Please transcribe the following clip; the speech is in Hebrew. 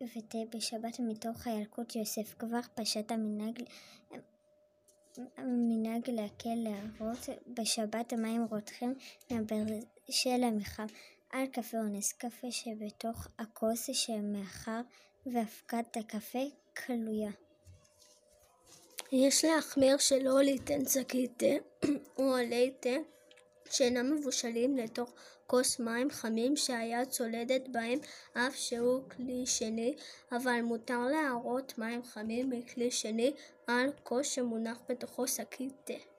ותה בשבת מתוך הילקוט יוסף כבר פשט המנהג להקל להראות בשבת המים רותחים מהברזל המחמם על קפה או נס קפה שבתוך הכוס שמאחר ואבקת הקפה כלויה. יש להחמיר שלא ליתן שקית תה או עלי תה שאינם מבושלים לתוך כוס מים חמים שהיד צולדת בהם אף שהוא כלי שני, אבל מותר להרות מים חמים מכלי שני על כוס שמונח בתוכו שקית תה.